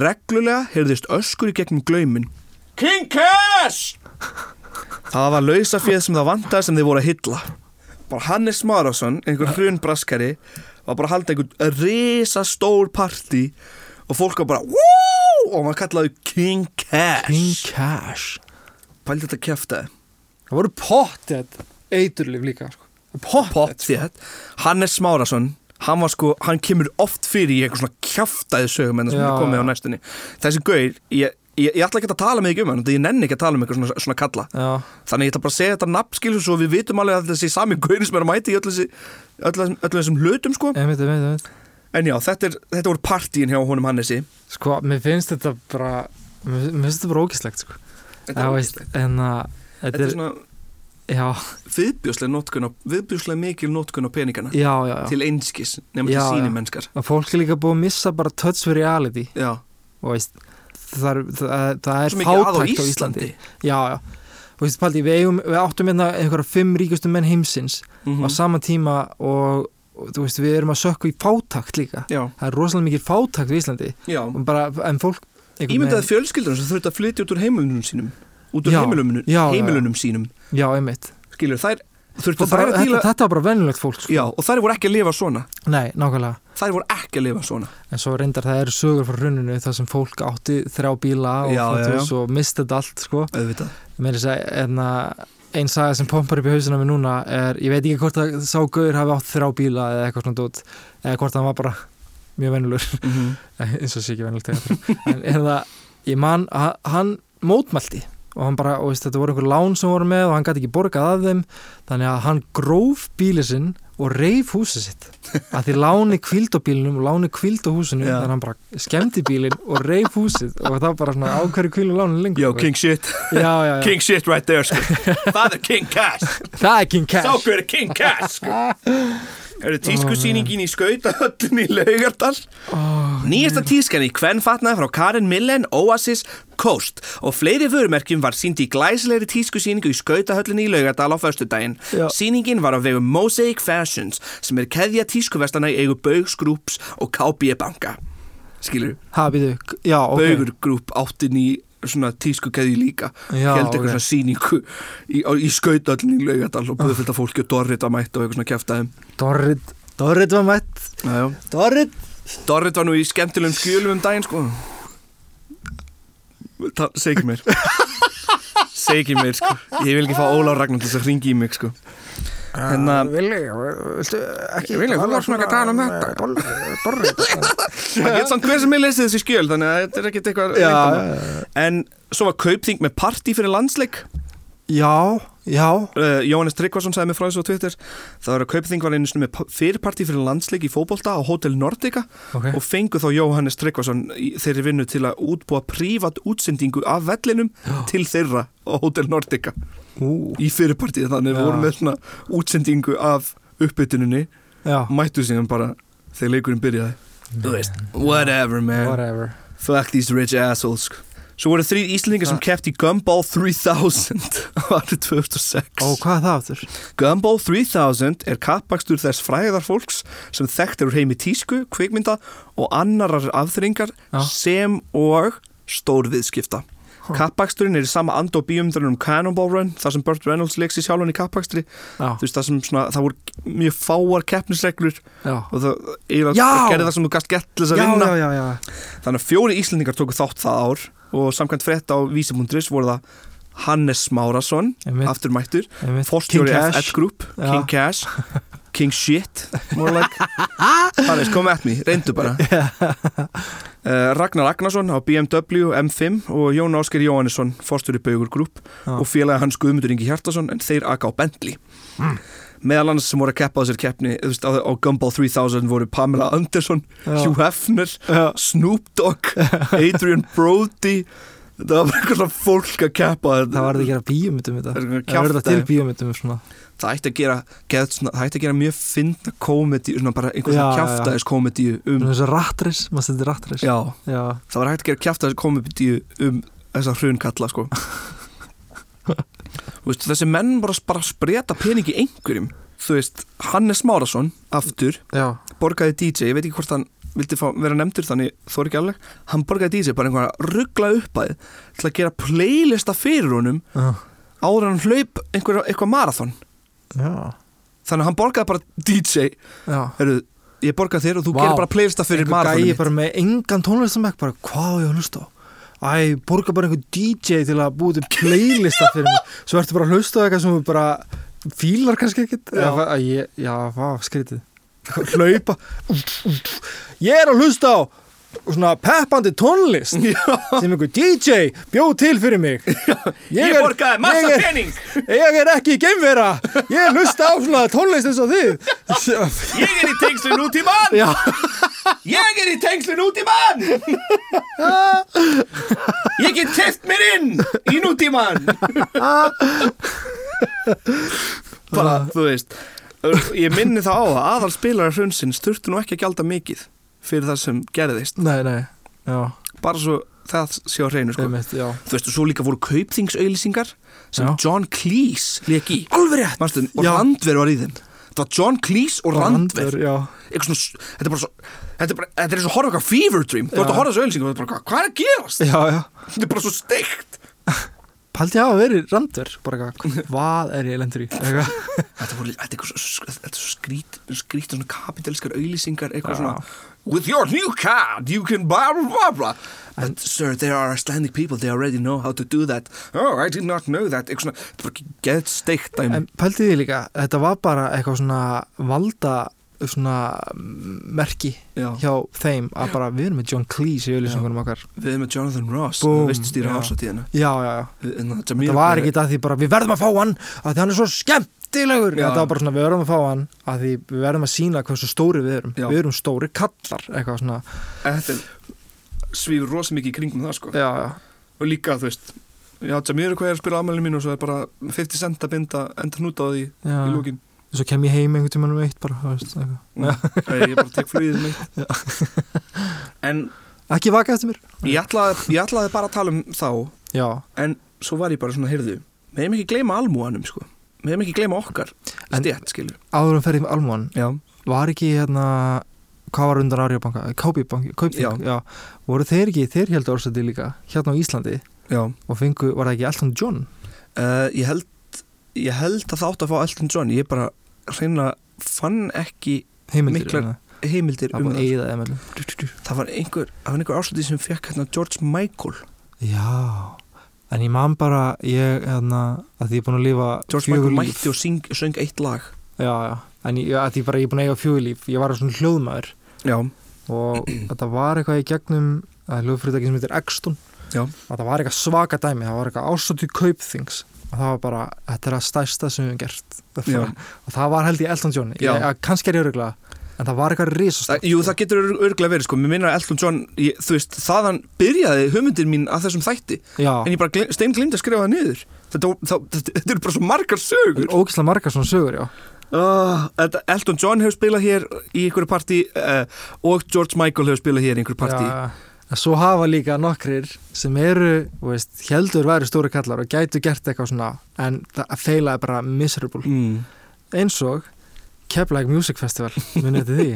Reglulega heyrðist öskur í gegnum glaumin. King Cash! Það var lausafið sem það vantaði sem þið voru að hylla. Bara Hannes Smárasson, einhver hrun braskari, var bara að halda einhver risastór partí og fólk var bara Woo! og maður kallaði King Cash.
King Cash
Pældi þetta kjæftaði.
Það voru pottet eiturlif líka sko. Pottet
Pottþétt Hannes Smárasson hann var sko, hann kemur oft fyrir í eitthvað svona kjaftaði sögum en það sem er komið á næstunni þessi gaur, ég, ég, ég ætla ekki að tala ekki um hann ég nenni ekki að tala um eitthvað svona, svona kalla.
Já,
þannig ég ætla bara að segja þetta nafnskilu svo við vitum alveg að þessi sami gaur sem er að mæti í öllu, öllu, öllu þessum hlutum sko.
Einmitt, einmitt, einmitt.
En já, þetta, er, þetta voru partíin hjá honum Hannesi.
Sko, mér finnst þetta bara Mér finnst þetta bara ógislegt sko.
þetta, er,
veist, en að
þetta er svona á viðbjóslega mikil notkun á peningana
já, já, já.
Til einskis nema til síni mennskar
Að fólk er líka búið að missa bara touch with reality.
Já,
og veist, það það, það er
á
fátækt á
Íslandi.
Já, já, þú veist Paldi, við, eigum, við áttum hérna einhverja fimm ríkustu menn heimsins
Mhm.
á sama tíma og, og þú veist, við erum að sökku í fátækt líka.
Já,
það er rosalega mikið fátækt í Íslandi. Og bara, en fólk
Ímyndaði fjölskyldur sem þurft að flytja út úr heimilunum sínum. Út úr
Já,
heimilunum,
já.
heimilunum sínum.
Já, einmitt.
Skilur, þær þurftu
Og bara,
að díla
þetta var bara venjulegt fólk sko.
Já, og þær voru ekki að lifa svona.
Nei,
Þær voru ekki að lifa svona.
En svo reyndar það eru sögur frá hruninu þar sem fólk átti þrjá bíla og, og misti þetta allt sko.
Auðvitað.
Meiri þess að enna, ein saga sem pompar upp í hausina með núna er, ég veit ekki hvort að sá gauður hafi átt þrjá bíla eða eitthvað svona dót eða hvort hann var bara mjög venjulur.
Mm [LAUGHS]
eins og sé ekki venjulegt en er það, ég man að hann mótmælti og hann bara, og veist, þetta voru einhver lán sem voru með og hann gæti ekki borgað af þeim. Þannig að hann gróf bílið sinn og reif húsið sitt. [LAUGHS] Að því láni kvíld á bílinum og láni kvíld á húsinu
Já.
þannig að hann bara skemmti bílinn og reif húsið. Og það bara svona ákværi kvílu láni lengur
Yo,
sko.
king shit.
Já, já, já. [LAUGHS]
King shit right there, sko. [LAUGHS] Það er king cash.
Það er King Cash.
Sákur er king cash, sko. Er það tískusýningin í skautahöllin í Laugardal?
oh,
Nýjasta tískan í kvennfatnaði frá Karin Millen, Oasis, Coast og fleiri vörumerkjum var sínd í glæsilegri tískusýningu í skautahöllinni í Laugardal á föstudaginn.
Já.
Sýningin var á vegum Mosaic Fashions sem er keðja tískuvestana í eigu Baugs Groups og KB banka. Skilur,
ha, býðu, já, ok
Baugur Group áttin í svona tískukeðju líka held eitthvað svona sýningu í, í skautahöllinni í Laugardal og búið fullt af fólki og Dorrit að mæta og eitthvað svona kæftæðum.
Dorrit, Dorrit var mætt. Dorrit
Dorrit var nú í skemmtilegum skjölum um daginn sko. Ta- Seg ekki mér Seg ekki mér sko. Ég vil ekki fá Ólaf Ragnar til þess að ringi í mig sko. Hérna
Vili, viltu ekki
Vili, þú varst nú ekki að tala um þetta.
Dorrit
Það getur samt hver sem ég lesið þessi skjöl Þannig að þetta er ekkert eitthvað. En svo var kaupþing með partí fyrir landsleik.
Já
uh, Jóhannes Tryggvason sagði mér frá þessu á Twitter. Það var að kaupþing var einu með fyrirpartí fyrir landsleik í fótbolta á Hotel Nordica
Ok,
og fengu þá Jóhannes Tryggvason í þeirri vinnu til að útbúa prívat útsendingu af vellinum til þeirra á Hotel Nordica.
Ú,
í fyrirpartíð þannig við
Já.
vorum með svona útsendingu af uppbytuninni.
Já.
Mættu síðan bara þegar leikurinn byrjaði. Þú veist, whatever man.
Whatever.
Fuck these rich assholes svo voru þrýr Íslandingar sem keft í Gumball 3000 á árið 2006
Ó, hvað er það aftur?
Gumball 3000 er kappakstur þess fræðar fólks sem þekkt er úr heimi tísku, kvikmynda og annarar afþringar
Já.
sem og stórviðskipta. Kappaksturinn er í sama and og bíumdurinn um Cannonball Run, þar sem Burt Reynolds sjálfan í kappakstri.
Já,
Þú veist, það voru mjög fáar keppnisreglur og það gerði það sem þú gast gett til þess að vinna.
já, já, já
Þannig að fjóri Íslendingar tóku þátt það ár og samkvæmt frétt á vísi.is voru það Hannes Smárasson,
Einmitt,
aftur mættur,
einmitt.
Forstjóri
King
F1
Cash.
Group. King Cash King Shit more like [LAUGHS] Hannes, come at me, reyndu bara [LAUGHS] uh, Ragnar Ragnarsson á BMW M5 og Jón Ásker Jóhannesson Forstjóri Baugur Group og félagi hans Guðmundur Ingi Hjartason en þeir aka á Bentley
Mm.
Meðal annars sem voru að keppa á þessar keppni veist, á, á Gumball 3000 voru Pamela Anderson
Já.
Hugh Hefner,
Já.
Snoop Dogg [LAUGHS] Adrian Brody. Það var bara eitthvað fólk að keppa.
Það var þetta að gera bíómyndum þetta.
Það er
þetta til svona.
Það ætti að gera, geð, svona, það ætti að gera mjög fyndna komedi, bara einhvern
já.
kjaftaðis komedi um,
þessu rattris, maður setur rattris
já,
Já,
það var hægt að gera kjaftaðis komedi um þessa hrunkalla sko [LAUGHS] veist, þessi menn bara, bara spreta peningi einhverjum. Þú veist, Hannes Márasson aftur,
já,
borgaði DJ ég veit ekki hvort hann vildi fá, vera nefndur þannig þó er ekki alveg, hann borgaði DJ bara einhverja ruggla uppæð til að gera playlista fyrir honum
já,
áður en hann hlaup einhver, eitthvað marathon.
Já,
þannig að hann borgaði bara DJ. Heru, ég borgaði þér og þú
Vá.
gerir bara playlista fyrir marathonum
gæi bara með engan tónlistamæk bara, hvað ég að hlusta á? Æ, borga bara einhver DJ til að búið til playlista fyrir mig Svo ertu bara að hlusta eitthvað sem bara fílar kannski ekkit
Já.
Já, já, vá, skrítið. Hlaupa. Ég er að hlusta á svona peppandi tónlist sem einhver DJ bjóð til fyrir mig. Ég,
ég, borgaði massa
ég er,
pening.
Ég er ekki geimvera. Ég hlusta á svona tónlist eins og þið.
Ég er í tengslu nútíman
Já,
ég er í tengslu nútíman ég get teft mér inn í nútíman bara, þú veist ég minni það á að aðal spilarar hrunsins þurftu nú ekki að gjalda mikið fyrir það sem gerðist.
Nei, nei
bara svo það sé á hreinu sko.
Einmitt,
þú veist og svo líka voru kaupþingsauðlýsingar sem
Já.
John Cleese leik í. Manstu, og. Randver var í þeim. Það var John Cleese og Randver. Eitthvað svona, þetta er bara svo þetta er, bara, þetta er og horfa eitthvað fever dream. Þú ert
Já.
að horfa þessu hvað- hvað er að gerast?
já, já.
Þetta er bara svo steikt
Paldi ég hafa verið randver bara eitthvað, [LAUGHS] hvað er ég lendur í?
Þetta, voru, þetta er eitthvað svo, skrít skrít svona kapitalskar auðlýsingar eitthvað svona with your new card you can blah blah blah but sir there are Icelandic people they already know how to do that. Oh I did not know that. Eitthvað svona, þetta er bara gett steikt
En pældi því líka, þetta var bara eitthvað svona valda svona merki
Já.
hjá þeim að bara við erum með John Cleese í auðlýsingunum okkar.
Við erum með Jonathan Ross
Búm,
við stýra
Já, já, já
það
Það var ekki að því bara við verðum að fá hann að því hann er svo skemmtilegur. Þetta var bara svona við verðum að fá hann að því við verðum að sína hversu stóri við erum.
Já.
Við erum stóri kallar eitthvað svona.
Þetta svífur rosa mikið í kringum það sko.
Já,
og líka þú veist já, Jamir hvað er að spila afmælinu mín og svo er bara 50 cent að binda enda hnút á því í lókin
Svo kem ég heim einhvern tímann um eitt bara veist, eitthvað. [LAUGHS]
Nei, ég bara tek flugið mitt [LAUGHS] en
Ekki vaka eftir mér.
Ég ætlaði, ég ætlaði bara að tala um þá.
Já,
en svo var ég bara svona, heyrðu við hefum ekki gleyma almúanum sko. Við hefum ekki gleyma okkar. Stjætt skilur.
áður en ferðið með Almúan
já,
Var ekki hérna Hvað var undan Arjóbanka? Kápibanki? Kaupþing? Voru þeir ekki, þeir heldur orsætti líka hérna á Íslandi?
Já.
og fengu, var það ekki Elton John?
Uh, ég held ég held að það átt að fá Elton John. Ég bara hreinlega fann ekki
Heimildir eða?
heimildir
Það
um það. það var einhver, það einhver ásluti sem fekk hérna George Michael.
Já, en ég man bara ég, hérna, að ég er búin að lifa
George Michael
líf.
mætti og syng, söng eitt lag.
Já, já, en ég, að því bara ég er búin að eiga fjögur líf ég var svona hljóðmaður.
Já,
og þetta var eitthvað í gegnum að hljóðfyrirtæki sem heitir Exton
Já.
að það var eitthvað svaka dæmi það var eitthvað ásóttu kaupþings og það var bara, þetta er að stærsta sem við höfum gert.
Já.
og það var held ég Elton John. Ég, kannski er ég öruglega en það var eitthvað risastórt.
Það, jú það getur örglega verið sko, mér minna Elton John ég, þú veist, þaðan byrjaði hugmyndir mín að þessum þætti,
Já,
en ég bara stein glind að skrifa það niður. Þetta, það, þetta, þetta eru bara svo margar sögur.
Ógislega margar svona sögur, já.
Þetta, Elton John hefur spilað hér í einhverju partí uh, og George Michael hefur spilað hér í einhverju partí.
Já, en svo hafa líka nokkrir sem eru, veist, heldur væri stóri kallar og gætu gert eitthvað svona en það feilaði bara miserable
mm.
eins og Keflæk Music Festival munið til því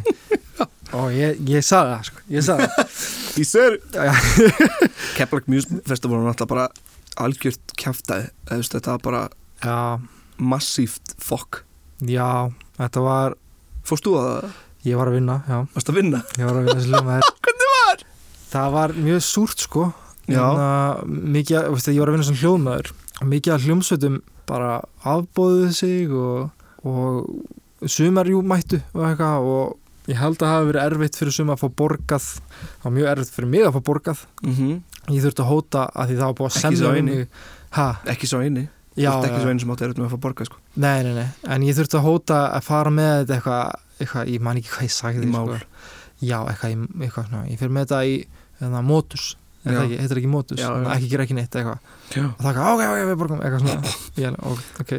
[LAUGHS] og ég, ég saði það, sko, ég saði það [LAUGHS]
Í sér [LAUGHS] Keflag Music Festival var náttúrulega bara algjört veist, þetta var bara
já,
massíft fokk
já, þetta var
Fórst þú að það?
ég var að vinna, já,
Varst að vinna?
ég var að vinna þessi hljómaður
Hvernig var?
Það var mjög súrt, sko. Hérna, mikið, veist, ég var að vinna sem hljómaður og mikið af hljómsveitum bara afbóðuðu sig og, og sumar jú mættu og eitthvað og ég held að það hafi verið erfitt fyrir sumar að fá borgað. Það var mjög erfitt fyrir mig að fá borgað.
Mm
ég þurfti að hóta að því það var búið að
Ekki
semja ha,
Ekki svo eini. Þú ert ekki svo eini sem átti erut með að fá borga sko.
nei, nei, nei, en ég þurfti að hóta að fara með þetta eitthvað, eitthvað ég man ekki hvað ég sagði sko. já, eitthvað, eitthvað svona, ég fyrir með þetta í hérna, mótus, er
Já.
það ekki, heitir ekki mótus Þannig að ekki gera ekki neitt eitthvað.
Já.
og það er ok, ok, við borgum eitthvað svona. [LAUGHS] Ég, ok, ok.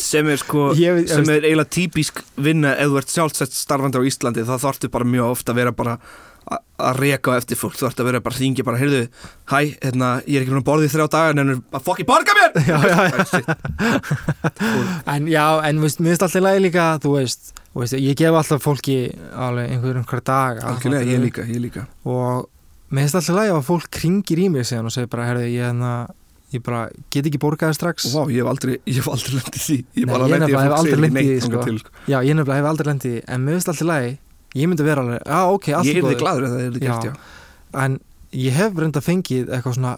Sem er sko [LAUGHS]
Ég
sem er eiginlega típisk vinna ef þú ert sjálfsett starfandi á Íslandi þá þarftu bara mjög ofta að vera bara a- að reka á eftir fólk, þú ert að vera bara að ringja bara, heyrðu, hæ, hérna, ég er ekki að borða í þrjá daga en er að fokki borga mér?
Já, já, já.
Shit. [LAUGHS]
en já, en veist, mér finnst alltaf lægi líka þú veist, þú veist, ég gef alltaf fólki alveg einhver einhver dag
Algjörlega, ég líka, ég líka.
Og mér finnst alltaf lægi að fólk kringir í mig síðan og segir bara, herðu, ég, hérna, ég bara get ekki borgaði strax
Vá, ég hef aldrei, ég hef aldrei lendið því Ég
Nei,
bara
ég
lendið
nefnilega hef
að
aldrei
ekki
því, sko.
sko.
já, ég nefnilega hef aldrei lendið því, en mér finnst alltaf lægi ég myndi vera alveg, já, ok, allt
Ég
í
er þið gladur að það er gert,
Já.
já
en ég hef reynda fengið eitthvað svona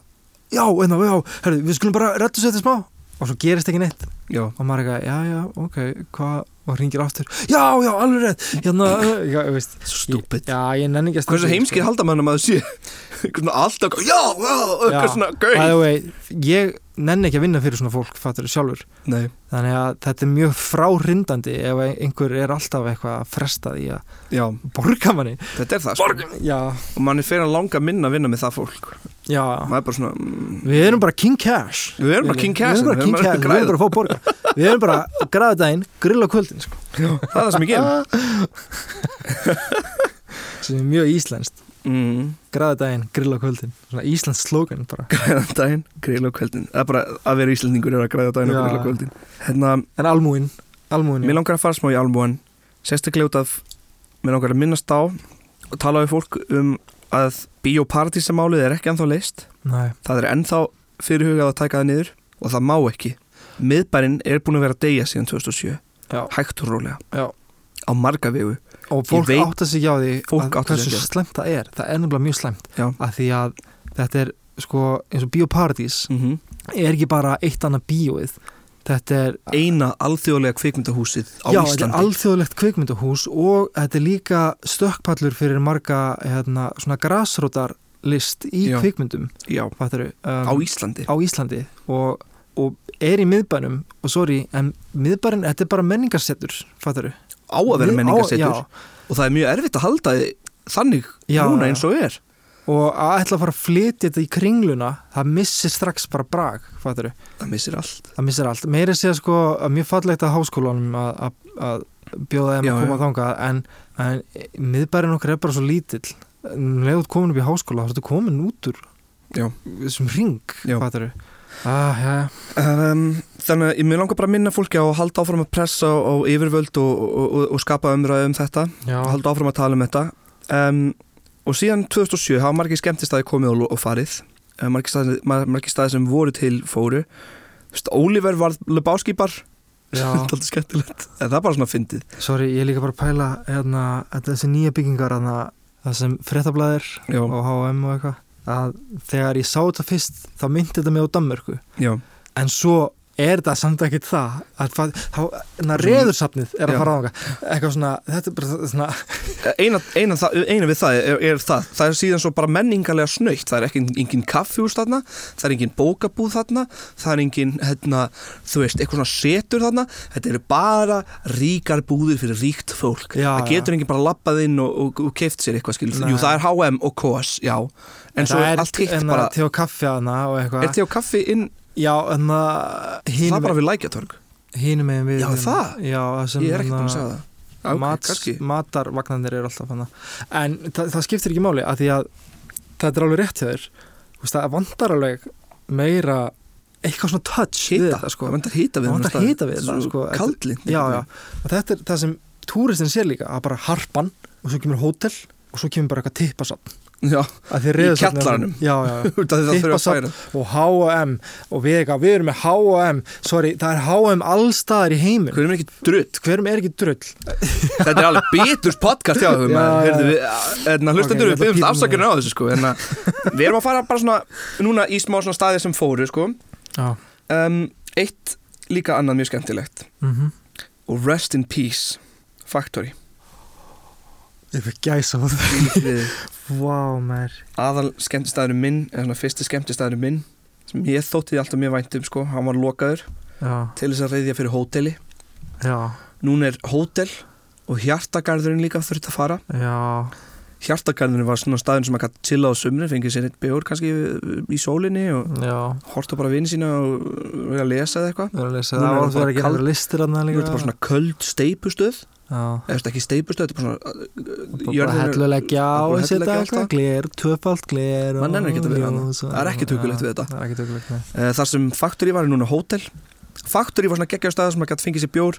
já, en já, herðu, við skulum bara rettu sér þetta smá og svo gerist ekki neitt.
Já,
og maður er eitthvað, já, já, ok, hvað? Og ringir aftur, já, já, alveg rétt hérna, [COUGHS] uh, já, ég veist
stúpid.
já, ég nenni ekki að
Hversu
standa í,
heimskir
sko.
halda mann að maður sé? [LAUGHS] Alltaf, já, já, eitthvað svona
By the
gauð
way, ég nenni ekki að vinna fyrir svona fólk fattur sjálfur,
Nei,
þannig að þetta er mjög fráhrindandi ef einhver er alltaf eitthvað að fresta því að
já,
borga manni.
Þetta er það sko.
já,
Og mann er fyrir að langa minna að vinna með það fólk. Er svona mm,
við erum bara king cash.
Við erum bara king cash
við erum bara king cash, við erum bara að fá borga. [LAUGHS] Við erum bara að græða daginn, grilla á kvöldin sko.
Það er það sem ég gerum [LAUGHS]
sem er mjög íslenskt
mm.
græða daginn, grilla á kvöldin svona Íslands slogan bara.
Græða daginn, grilla á kvöldin það er bara að vera íslendingur er að græða daginn og
Já.
grilla á kvöldin hérna,
en almúin, almúin
mér langar að fara smá í albúan sérstaklega út af mér langar að minnast á og tala við fólk um að biopartísamálið er ekki ennþá leist
Nei,
það er ennþá fyrirhugað að taka það niður og það má ekki. Miðbærin er búin að vera að deyja síðan 2007
já,
hægt og rólega.
Já.
Á marga vegu
og fólk
veit-
átta sig á því að hversu slemt það er. Það er nefnilega mjög slemt
Já.
að því að þetta er sko eins og Bíóparadís
mm -hmm.
er ekki bara eitt annað bíóið. Þetta er
eina alþjóðlega kvikmyndahúsið á
já, þetta er
Íslandi.
alþjóðlegt kvikmyndahús og þetta er líka stökkpallur fyrir marga hérna, svona grasrótar list í
Já.
kvikmyndum.
Já,
fattaru, um,
á Íslandi.
á Íslandi. Og, og er í miðbænum. Og sorry, en miðbærin, þetta er bara menningarsettur fattaru
á að vera
á-
og það er mjög erfitt að halda þannig
Já,
núna eins og er.
Og að ætla að fara að flytja þetta í kringluna það missir strax bara brag fattaru,
það missir allt.
Það missir allt. Meiri sé sko að mjög fallegt að háskólanum að, bjóða þeim að koma
já.
þangað en, en miðbærin okkar er bara svo lítill. Leðut komin upp í háskóla þá ertu komin út úr
Já.
þessum ring
Já.
fattaru ah, já,
um, þannig að ég langar bara að minna fólki á að halda áfram að pressa á, yfirvöld og, og, og, og skapa umræðu um þetta.
Já,
halda áfram að tala um þetta. Um, og síðan 2007 hafa margir skemmtistæði komið og, farið. Margir, staði, mar, margir staði sem voru til fóru. Oliver var lebáskipar
já. [LAUGHS]
alltaf skemmtilegt. En það er bara svona fyndið.
Sorry, ég er líka bara að pæla hérna, þetta- þessi nýja byggingar hérna, það sem fréttablaðir
já,
og H&M og eitthvað að þegar ég sá þetta fyrst þá myndi þetta mig á Danmörku.
Já,
en svo er þetta samt ekkit það? Að það, þá, na, reðursafnið er að
Já.
fara á eitthvað svona, er svona
eina, það, við það er, er það. Það er síðan svo bara menningarlega snöytt það er ekki engin kaffjús þarna það er engin bókabúð þarna það er engin, hérna, þú veist, eitthvað svona setur þarna, þetta eru bara ríkar búðir fyrir ríkt fólk.
Já,
það getur engin bara lappað inn og, og, og keift sér eitthvað skil,
Nei.
jú það er H&M og KOS, já. En svo er allt hitt bara,
til og kaffi hana og
er
eitthvað
þið á kaffi inn
já, en
það
það
er bara við lækjatorg
hínum megin við
Já,
hérna-
það?
já, það sem
ég er ekkert búin að
hérna,
segja það. Já, ok,
mats,
kannski.
matarvagnandir eru alltaf hana en það, það skiptir ekki máli að því að þetta er alveg rétt hjá þér. Það vantar alveg meira eitthvað svona touch við
hita,
þetta sko.
Það vantar hita við
Það
þennan
vantar
stað.
hita við þetta, sko.
kaldlynt
já, já, og þetta er það sem túristin sér líka, að bara harpan og svo kemur hótel og svo kemur bara eitthvað tippasatt
já,
Í [LAUGHS] Tippasafn.
færa.
og H&M og eitthvað, við erum með H&M sorry, það er H&M allstaðar í heimin
hverjum er ekki drutt
hverjum er ekki drull?
Þetta er alveg biturs podcast
Já, já,
en að hlustendur
Ok,
við
pípa
afsakirna á þessu sko en að [LAUGHS] við erum að fara bara svona núna í smá svona staði sem fóru sko. Um, Eitt líka annað mjög skemmtilegt.
Mhm.
Og Rest in Peace Factory
ég fyrir gæsa á það. Vá, mér
Aðal skemmtistæðurinn minn eða svona fyrsti skemmtistæðurinn minn sem ég þótti alltaf mjög vænt um sko hann var lokaður
Já,
til þess að reyðja fyrir hóteli.
Já,
Núna er hótel og hjartagarðurinn líka þurft að fara.
Já.
Hjartagarðurinn var svona staðin sem að gæti chilla á sumri fengið sér eitt bjór kannski í sólinni og horta bara vini sína og vera að lesa eða eitthvað.
Að það var að vera
bara
ekki listir að það
Nú
líka.
Er þetta bara svona köld steipustöð Veist, ekki steipustöð, þetta er bara jörðin er-
helluleggja á
bara
þessi
helluleggja
þetta
alltaf.
eitthvað gler, tvöfalt gler
Man nennir ekki að vera
og-
Það er ekkert huggulegt við þetta.
Er
Eh, þar sem Factory var núna hótel Factory var svona geggjaður staður sem maður gæti fengið sér bjór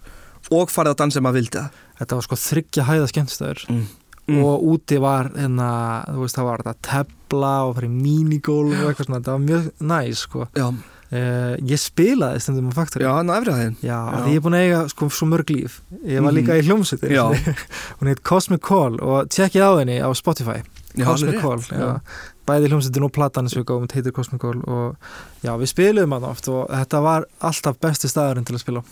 og farið að dansa ef maður vildi
Þetta var sko þryggja hæða skemmtistöður
mm. Mm.
og úti var hérna, þú veist, það var þetta tefla og farið minigólf og eitthvað svona, þetta var mjög næs sko.
Já,
Uh, ég spilaði stundum á Factory.
Já, hann á efrið hæðin
Já,
Já.
því ég er búin að eiga sko, svo mörg líf. Ég var
Mhm.
líka í hljómsveitir
Já. [LAUGHS]
Hún heit Cosmic Call og tjekkið á henni á Spotify.
Já,
Cosmic Call já. Bæði hljómsveitin og platan sem við gáum heitir Cosmic Call og já, við spiluðum hann oft og þetta var alltaf besti staðurinn til að spila.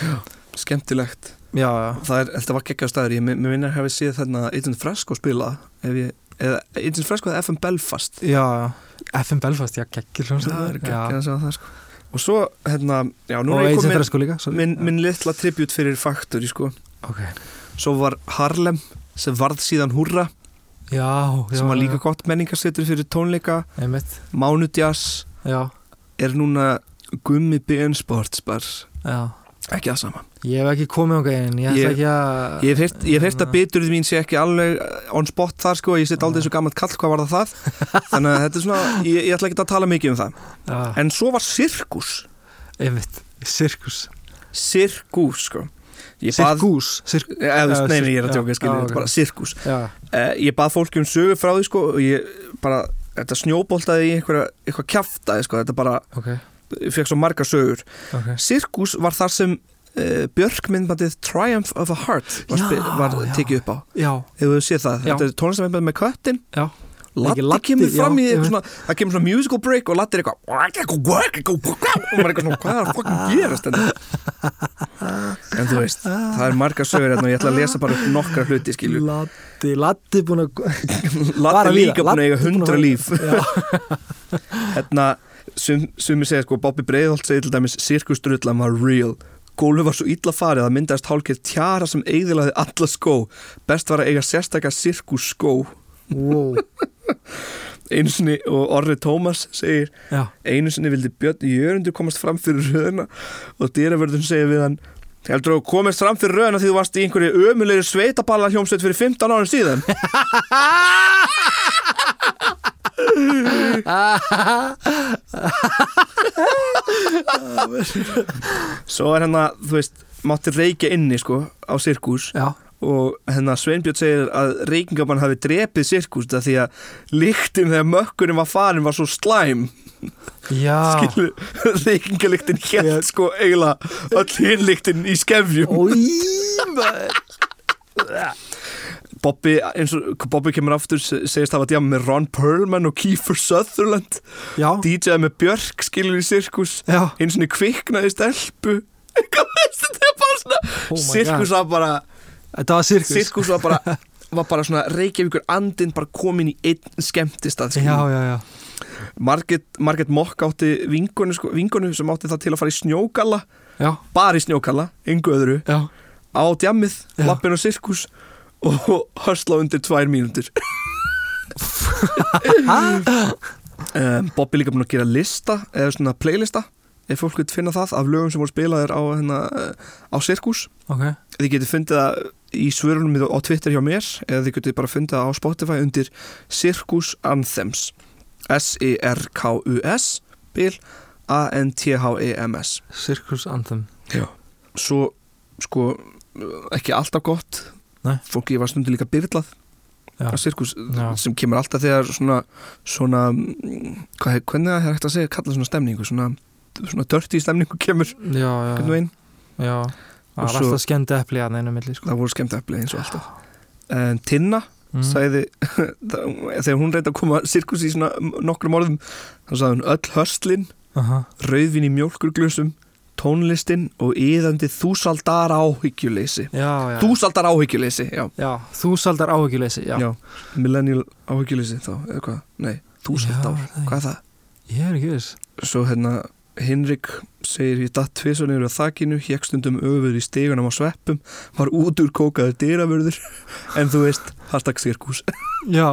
Á.
Skemmtilegt.
Já, já,
Það er, þetta var geggjaður staður. Ég minnir að hafi séð þarna Agent Fresco spila ég, Agent Fresco eða FM Belfast.
Já, já FM Belfast, já, geggir
að það sko. Og svo, hérna, já, nú er ég
líka sorry.
minn, minn litla tribut fyrir Factory sko.
Ok,
Svo var Harlem sem varð síðan Húrra
já, já
sem var líka
já.
gott menningarsetur fyrir tónleika. Mánudjas
já,
er núna Gummi BN Sports bar
já.
Ekki það sama
Ég hef ekki komið á gæðin, ég ætla
Ég-
ekki að
Ég hef heyrt- ég að biturðið mín sé ekki alveg on spot þar sko, ég sitt aldrei svo gammalt kall hvað var það það? [LAUGHS] Þannig að þetta er svona, ég, ég ætla ekki að tala mikið um það.
Já,
en svo var sirkus.
Einmitt, sirkus.
Sirkus sko. Ég
Sirkus, sirk, Já,
nei, nei, ég er að tjóka,
já,
skilja, þetta er bara sirkus.
Já,
uh, ég bað fólki um sögu frá því sko og ég bara, þetta snjóboltaði í eitthvað kjaftaði sko, þetta bara
ok,
ég fekk svo margar sögur.
Ok.
Sirkus var þar sem uh, Björk myndbandið Triumph of a Heart var,
Já,
var tekið upp á. Hefur þú séð það,
Já.
þetta er tónlistamindband með köttin
já,
Latti
Latti,
kemur fram í svona það kemur svona musical break og Latti er eitthvað og maður er eitthvað svona hvað er að fucking gerast en, [LAUGHS] en þú veist það er margar sögur hérna og ég ætla að lesa bara nokkra hluti skilju.
Latti, Latti búin að [LAUGHS]
Latti líka búin að eiga hundra líf. [LAUGHS] hérna sum, sumir segja sko Bobby Breiðholt segir til dæmis sirkustrullan var real Gólfi var svo illa farið að myndaðist hálkið tjara sem eigðilaði alla skó. Best var að eiga sérstakka sirkus skó
Wow, [LAUGHS]
einu sinni og Orri Tómas segir
já,
einu sinni vildi Björn Jörundur komast fram fyrir röðuna og dýravörðun segir við hann heldur þú að komast fram fyrir röðuna því þú varst í einhverju ömulegri sveitaballa hljómsveit fyrir 15 árum síðan [LAUGHS] svo er hérna þú veist mátti reykja inni sko á sirkus.
Já.
Og hérna Sveinbjörn segir að reykingabann hafi drepið sirkus það því að lyktin þegar mökkunum var farin var svo slæm. Skilu, reykingalyktin hétt sko eiginlega öll hinlyktin í skefjum.
Ói, maður
Bobby, eins og Bobby kemur aftur se- segist hafa djama með Ron Perlman og Kiefer Sutherland.
Já,
DJ með Björk skilur í sirkus. Eins og kviknaði stelpu. [LAUGHS] Hvað veist þetta er bara svona
Oh
sirkus var bara
þetta var sirkus.
Sirkus var bara [LAUGHS] var bara svona Reykjavíkur andinn bara komin í einn skemmtistað
Já, já, já.
Marget, Mokk átti vinkonu, sko, vinkonu sem átti það til að fara í snjókalla
Já,
bara í snjókalla, engu öðru.
Já,
á djammið,
Já.
lappin og sirkus og hörsla undir tvær mínútur. Um, [LAUGHS] Bobby líka búin að gera lista eða svona playlista ef fólk vil finna það af lögum sem voru spilaðir á, hérna, á sirkus.
Ok.
Þið getið fundið það í svörunum á Twitter hjá mér eða þið getið bara fundið það á Spotify undir Circus Anthems. S-I-R-K-U-S bil A-N-T-H-E-M-S.
Circus Anthem.
Já. Svo, sko, ekki alltaf gott
Nei.
Fólki var stundu líka byrlað á sirkus
Já.
sem kemur alltaf þegar svona, svona hvað, hvernig það er hægt að segja kalla svona stemningu svona, svona dirty stemningu kemur
Já, já,
hvernig
já Það var alltaf skemmt epli að neina milli sko.
það voru skemmt eflið eins og alltaf en Tinna
mm.
sagði [LAUGHS] þegar hún reyndi að koma sirkus í svona nokkrum orðum þá sagði hún öll höstlin
Aha.
rauðvin í mjólkurglusum tónlistin og yðandi þúsaldar áhyggjuleysi. Þúsaldar áhyggjuleysi, já,
Já, þúsaldar áhyggjuleysi Já,
já. millennial áhyggjuleysi þá, eða hvað, nei, þúsald
Já,
ár
það er-
hvað er það?
Ég er ekki viss.
Svo hérna Hinrik segir ég datt tvisvar niður á þakinu, hekk stundum öfur í stegunum á sveppum, var út úr kókaður dyravörður, [LAUGHS] en þú veist hashtag sirkus.
Já,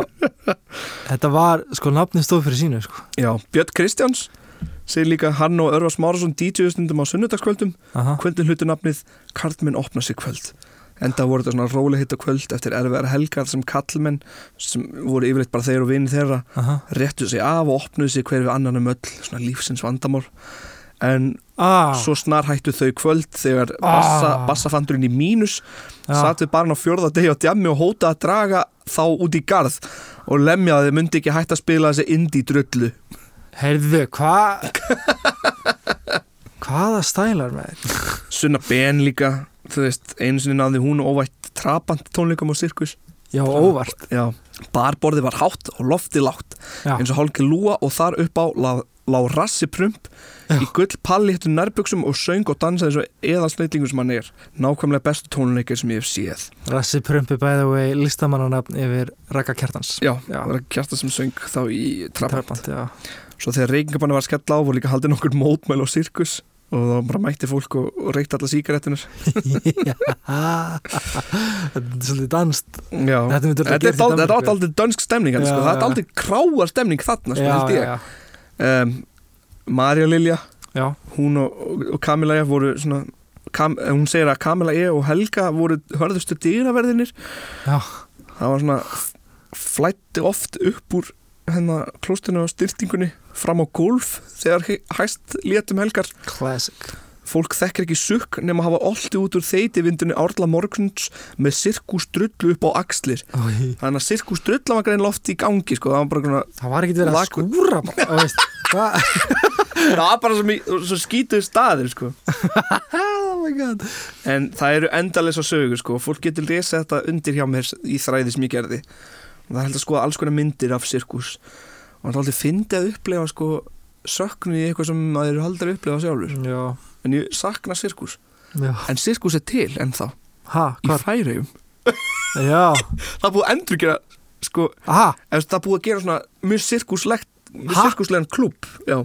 þetta var, sko, nafnið stóð fyrir sínu sko.
Já, Björn Kristjáns segir líka hann og Örvar Smárasson DJ stundum á sunnudagskvöldum, kvöldin hlutu nafnið Karlmenn opna sig kvöld. Enda voru þetta svona róli hitta kvöld eftir erfiðar helgar sem kallmenn sem voru yfirleitt bara þeir og vini þeirra
Aha.
réttu sig af og opnuðu sig hver við annan um öll svona lífsins vandamál en
ah,
svo snar hættu þau kvöld þegar bassa,
Ah.
bassafandurinn í mínus
já.
satt við barn á fjórða degi á djammi og hóta að draga þá út í garð og lemja að þið myndi ekki hætta að spila þessi indie drullu
Heyrðu, hvað Hvaða stælar með
Sunna Ben líka þú veist, einu sinni náði hún óvætt trapant tónleikum á sirkus.
Já, óvart.
Já, barborði var hátt og lofti lágt
Já,
eins og hálki lúa og þar upp á lá, lá rassi prump
Já.
í gull palli hittu nærbuksum og söng og dansaði eins og eðalsneitlingum sem hann er. Nákvæmlega bestu tónleikir sem ég hef séð.
Rassi Prumpi by the way listamannanafn yfir Raka Kjartans
Já,
Já.
það var kjarta sem söng þá í trapant.
Trabant, já
Svo þegar reykingabanni var skell á voru líka haldið nokkur mótmæl á sirkus. Og það bara mætti fólk og, og reykti alla síkarettunar
Já. [LAUGHS] Þetta er svolítið danst
Já,
Þetta
er aldrei dönsk stemning sko. það er aldrei kráar stemning þarna sko, ég. um, Marja Lilja
já.
hún og, og, og Camilla voru svona Kam, hún segir að Kamila E og Helga voru hörðustu dýraverðinir
Já,
það var svona flætti oft upp úr hennar klóstinu og styrtingunni fram á gólf þegar hæst létum helgar
classic
fólk þekkir ekki sukk nema að hafa olti út úr þeitivindunni árla morguns með sirkus drullu upp á axlir
Ói.
þannig að sirkus drullu var grein loft í gangi sko. það var bara svona
Það var ekki verið að skúra [LAUGHS]
það var bara svo, svo skítuð staðir sko. [LAUGHS]
Oh my god
en það eru endalesa sögur sko. fólk getur lesið þetta undir hjá mér í þræði sem ég gerði og það held að skoða alls konar myndir af sirkus er aldrei fyndið að upplefa sko, söknu í eitthvað sem maður aldrei að upplefa sjálfur.
Já,
en ég sakna sirkus.
Já.
En sirkus er til ennþá.
Ha,
í færiðum [LAUGHS] það er búið að endur gera sko, það er búið að gera svona mjög sirkuslegt mjög
Ha?
sirkuslegan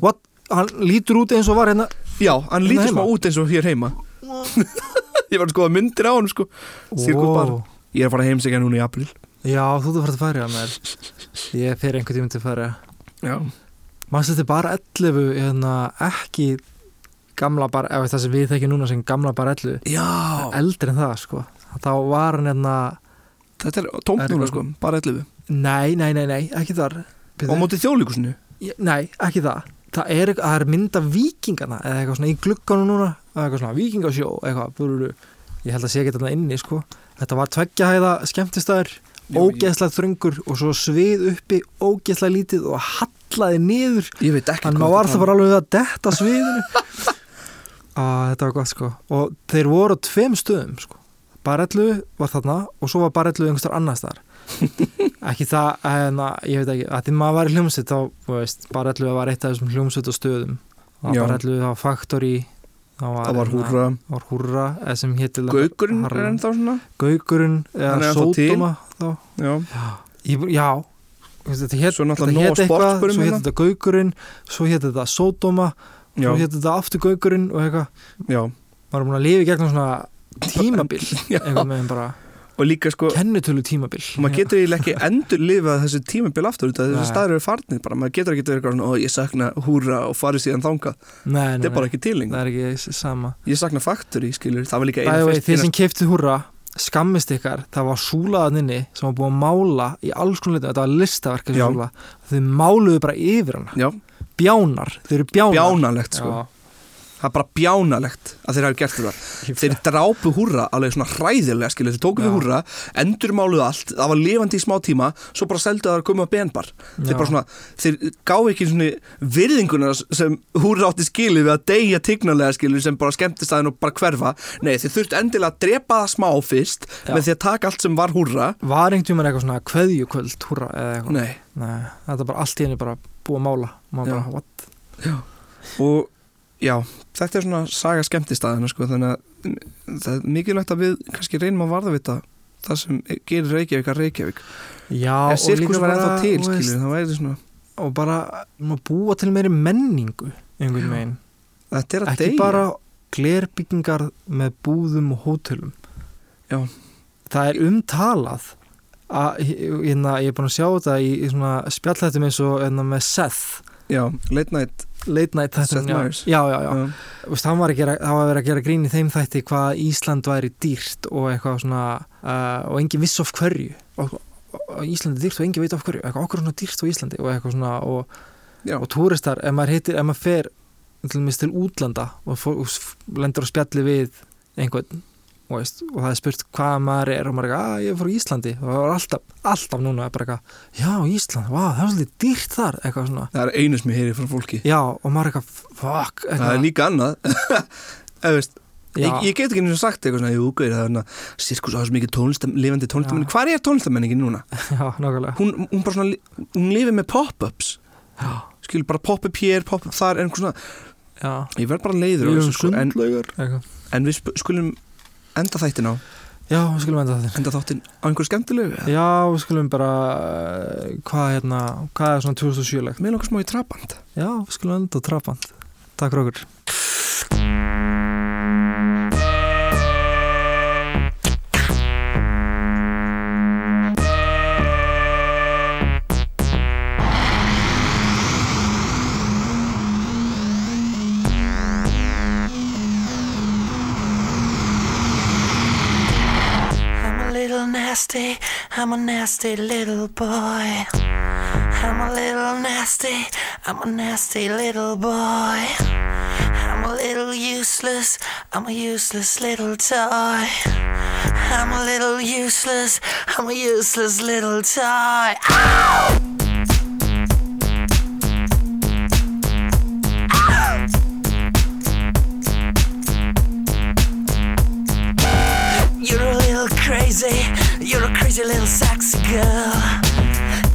what? Hann lítur út eins og var hérna
já, hann
Hérna
lítur smá út eins og hér heima. [LAUGHS] Ég var að skoða myndir á hann sko. Sirkusbar.
Wow.
ég er að fara að heimsækja núna í april
Já, þú þú fyrir að færa með [LAUGHS] Ég fer einhvern tíminn til að færa
já,
Þetta er bara 11 hérna, ekki gamla bara, ef það sem við þekkjum núna sem gamla bara 11
já.
eldri en það sko. Þá var hann hérna
þetta er tómt núna sko, bara 11
nei, nei, nei, nei, ekki þar.
Og á móti þjóðlíkusinu
Nei, ekki það. Það er, það er mynd af vikingana eða eitthvað svona í glugganum núna eða eitthvað svona vikingasjó eitthvað, ég held að sé ekki þarna inni sko. þetta var tveggjahæða skemmtistæður ógeðslega þröngur og svo svið uppi ógeðslega lítið og hallaði niður. Þannig maður var það bara alveg að detta sviðinu. Að [LAUGHS] þetta var gott sko. Og þeir voru á tveim stöðum sko. Barellu var þarna og svo var Barellu einhverstar annars þar [LAUGHS] ekki það, en að, ég veit ekki að því maður var í hljómsveit þá, Barellu var eitt af þessum hljómsveit stöðum það var Barellu, það var Factory það var,
var
hérna,
húrra
var Húrra
Gaugurinn er ennþá svona?
Gaugurinn eða. Sódóma þá
já,
Ég, já. Þetta hét,
Svo náttúrulega
þetta
Nóa
hét eitthvað, svo hétt
hérna.
þetta Gaugurinn svo hétt þetta Sódóma svo hétt þetta aftur Gaugurinn og eitthvað. Maður er búin að lifa í gegnum svona [LAUGHS] tímabil einhvern veginn bara.
Og líka sko
kennutölu tímabil.
maður getur eiginlega ekki [LAUGHS] endur lifað þessu tímabil aftur af þessu staður eru farnir bara, maður getur ekki verið eitthvað svona, ó ég sakna húra og farið síðan
nei,
þetta er bara ekki til lengur.
Það er ekki sama.
Ég sakna Factory, skilur, það var líka eina fyrst
þeir sem keftið húrra skammist ykkar, það var súlaðan inni sem var búið að mála í alls konar litum þetta var listaverk þessi
Já.
súla. Þau máluðu bara yfir hana.
Já,
bjánar, þau eru bjánar
bjánalegt sko það er bara bjánalegt að þeir hafi gert þetta. Þeir drápu húrra alveg svona hræðilega skilur, þeir tóku við
Já.
húrra, endurmáluðu allt það var lifandi í smá tíma, svo bara seldu það að koma að benbar, þeir bara svona þeir gáðu ekki svona virðinguna sem húrra átti skilið við að deyja tignalega skilur sem bara skemmtist aðeins og bara hverfa. Nei, þeir þurftu endilega að drepa það smá fyrst
Já.
með því að taka allt sem var húrra.
Var einhvern tímann eitthvað svona
Já. þetta er svona saga skemmtistæðina sko, þannig að það er mikilvægt að við kannski reynum að varðavita það sem gerir Reykjavík að Reykjavík.
Já,
ef sirkus var ennþá til, skilur, það væri svona
og bara maður búa til meiri menningu einhvern veginn, ekki
deyja.
bara glerbyggingar með búðum og hótelum.
Já.
það er umtalað að, hérna, ég er búin að sjá þetta í, í svona spjallættum eins og hérna, með Seth.
Já, late night
late night
Seth. Meyers.
já, já, já.
já.
Hann var að gera, það var að vera að gera grín í þeim þætti hvað Ísland væri dýrt og eitthvað svona uh, og engin viss of hverju og, og, og Ísland er dýrt og engin veit of hverju eitthvað okkur svona dýrt á Íslandi og eitthvað svona og, og túristar, ef maður heitir, ef maður fer til, til útlanda og, og lendur á spjalli við einhvern og, veist, og það er spurt hvað maður er og maður er eitthvað, að ég er frá Íslandi. Og það var alltaf, alltaf núna bara eitthvað, já Ísland, vá, það er svolítið dýrt þar. Eitthvað svona,
það er einu sem ég heyri frá fólki.
Já og maður er eitthvað, fuck
það er
eitthvað,
líka annað. [LAUGHS] Veist, ég, ég get ekki einu sinni sagt eitthvað svona, jú, gauð, það er sirkus á þessu mikið tónlistam, lifandi tónlistamenni, hvað er tónlistamenningin núna? [LAUGHS]
já, nákvæmlega.
Hún, hún bara svona, hún lifir með pop-ups.
Já,
skilur bara pop-up hér, pop-up þar
já,
ég verð bara leiður þessu, sko, en,
eitthvað.
en við skulum enda þættin á,
Já, við skulum enda þetta
enda þáttin á einhverju skemmtilegu
Já, við skulum bara uh, hvað hérna, hvað er svona 2007-legt
með nokkuð smá í trapand
Já, við skulum enda á trapand Takk fyrir okkur
nasty, I'm a nasty little boy. I'm a little nasty, I'm a nasty little boy. I'm a little useless, I'm a useless little toy. I'm a little useless, I'm a useless little toy. Ow! You're a little crazy, crazy little sexy girl.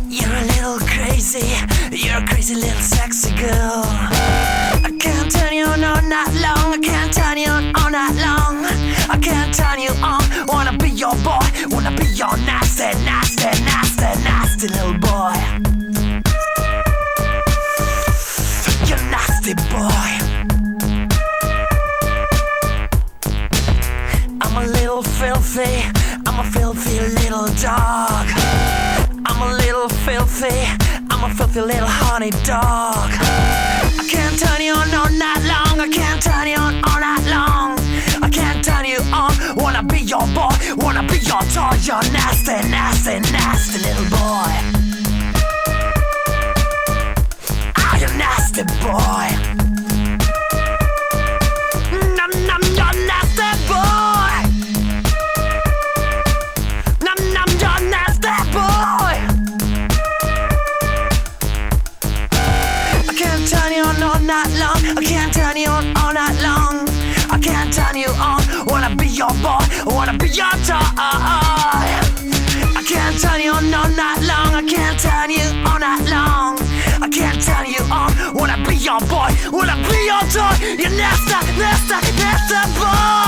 You're a little crazy, you're a crazy little sexy girl. I can't turn you on all night long, I can't turn you on all night long. I can't turn you on, wanna be your boy, wanna be your nasty, nasty, nasty, nasty little boy. You're nasty boy. I'm a little filthy, a filthy little dog. I'm a little filthy, I'm a filthy little honey dog. I can't turn you on all night long, I can't turn you on all night long. I can't turn you on, wanna be your boy, wanna be your toy, you're nasty, nasty, nasty little boy. Ah, you nasty boy. your door. I can't turn you on all night long. I can't turn you all night long. I can't turn you on. Wanna be your boy? Wanna be your toy? You're nasty, nasty, nasty boy.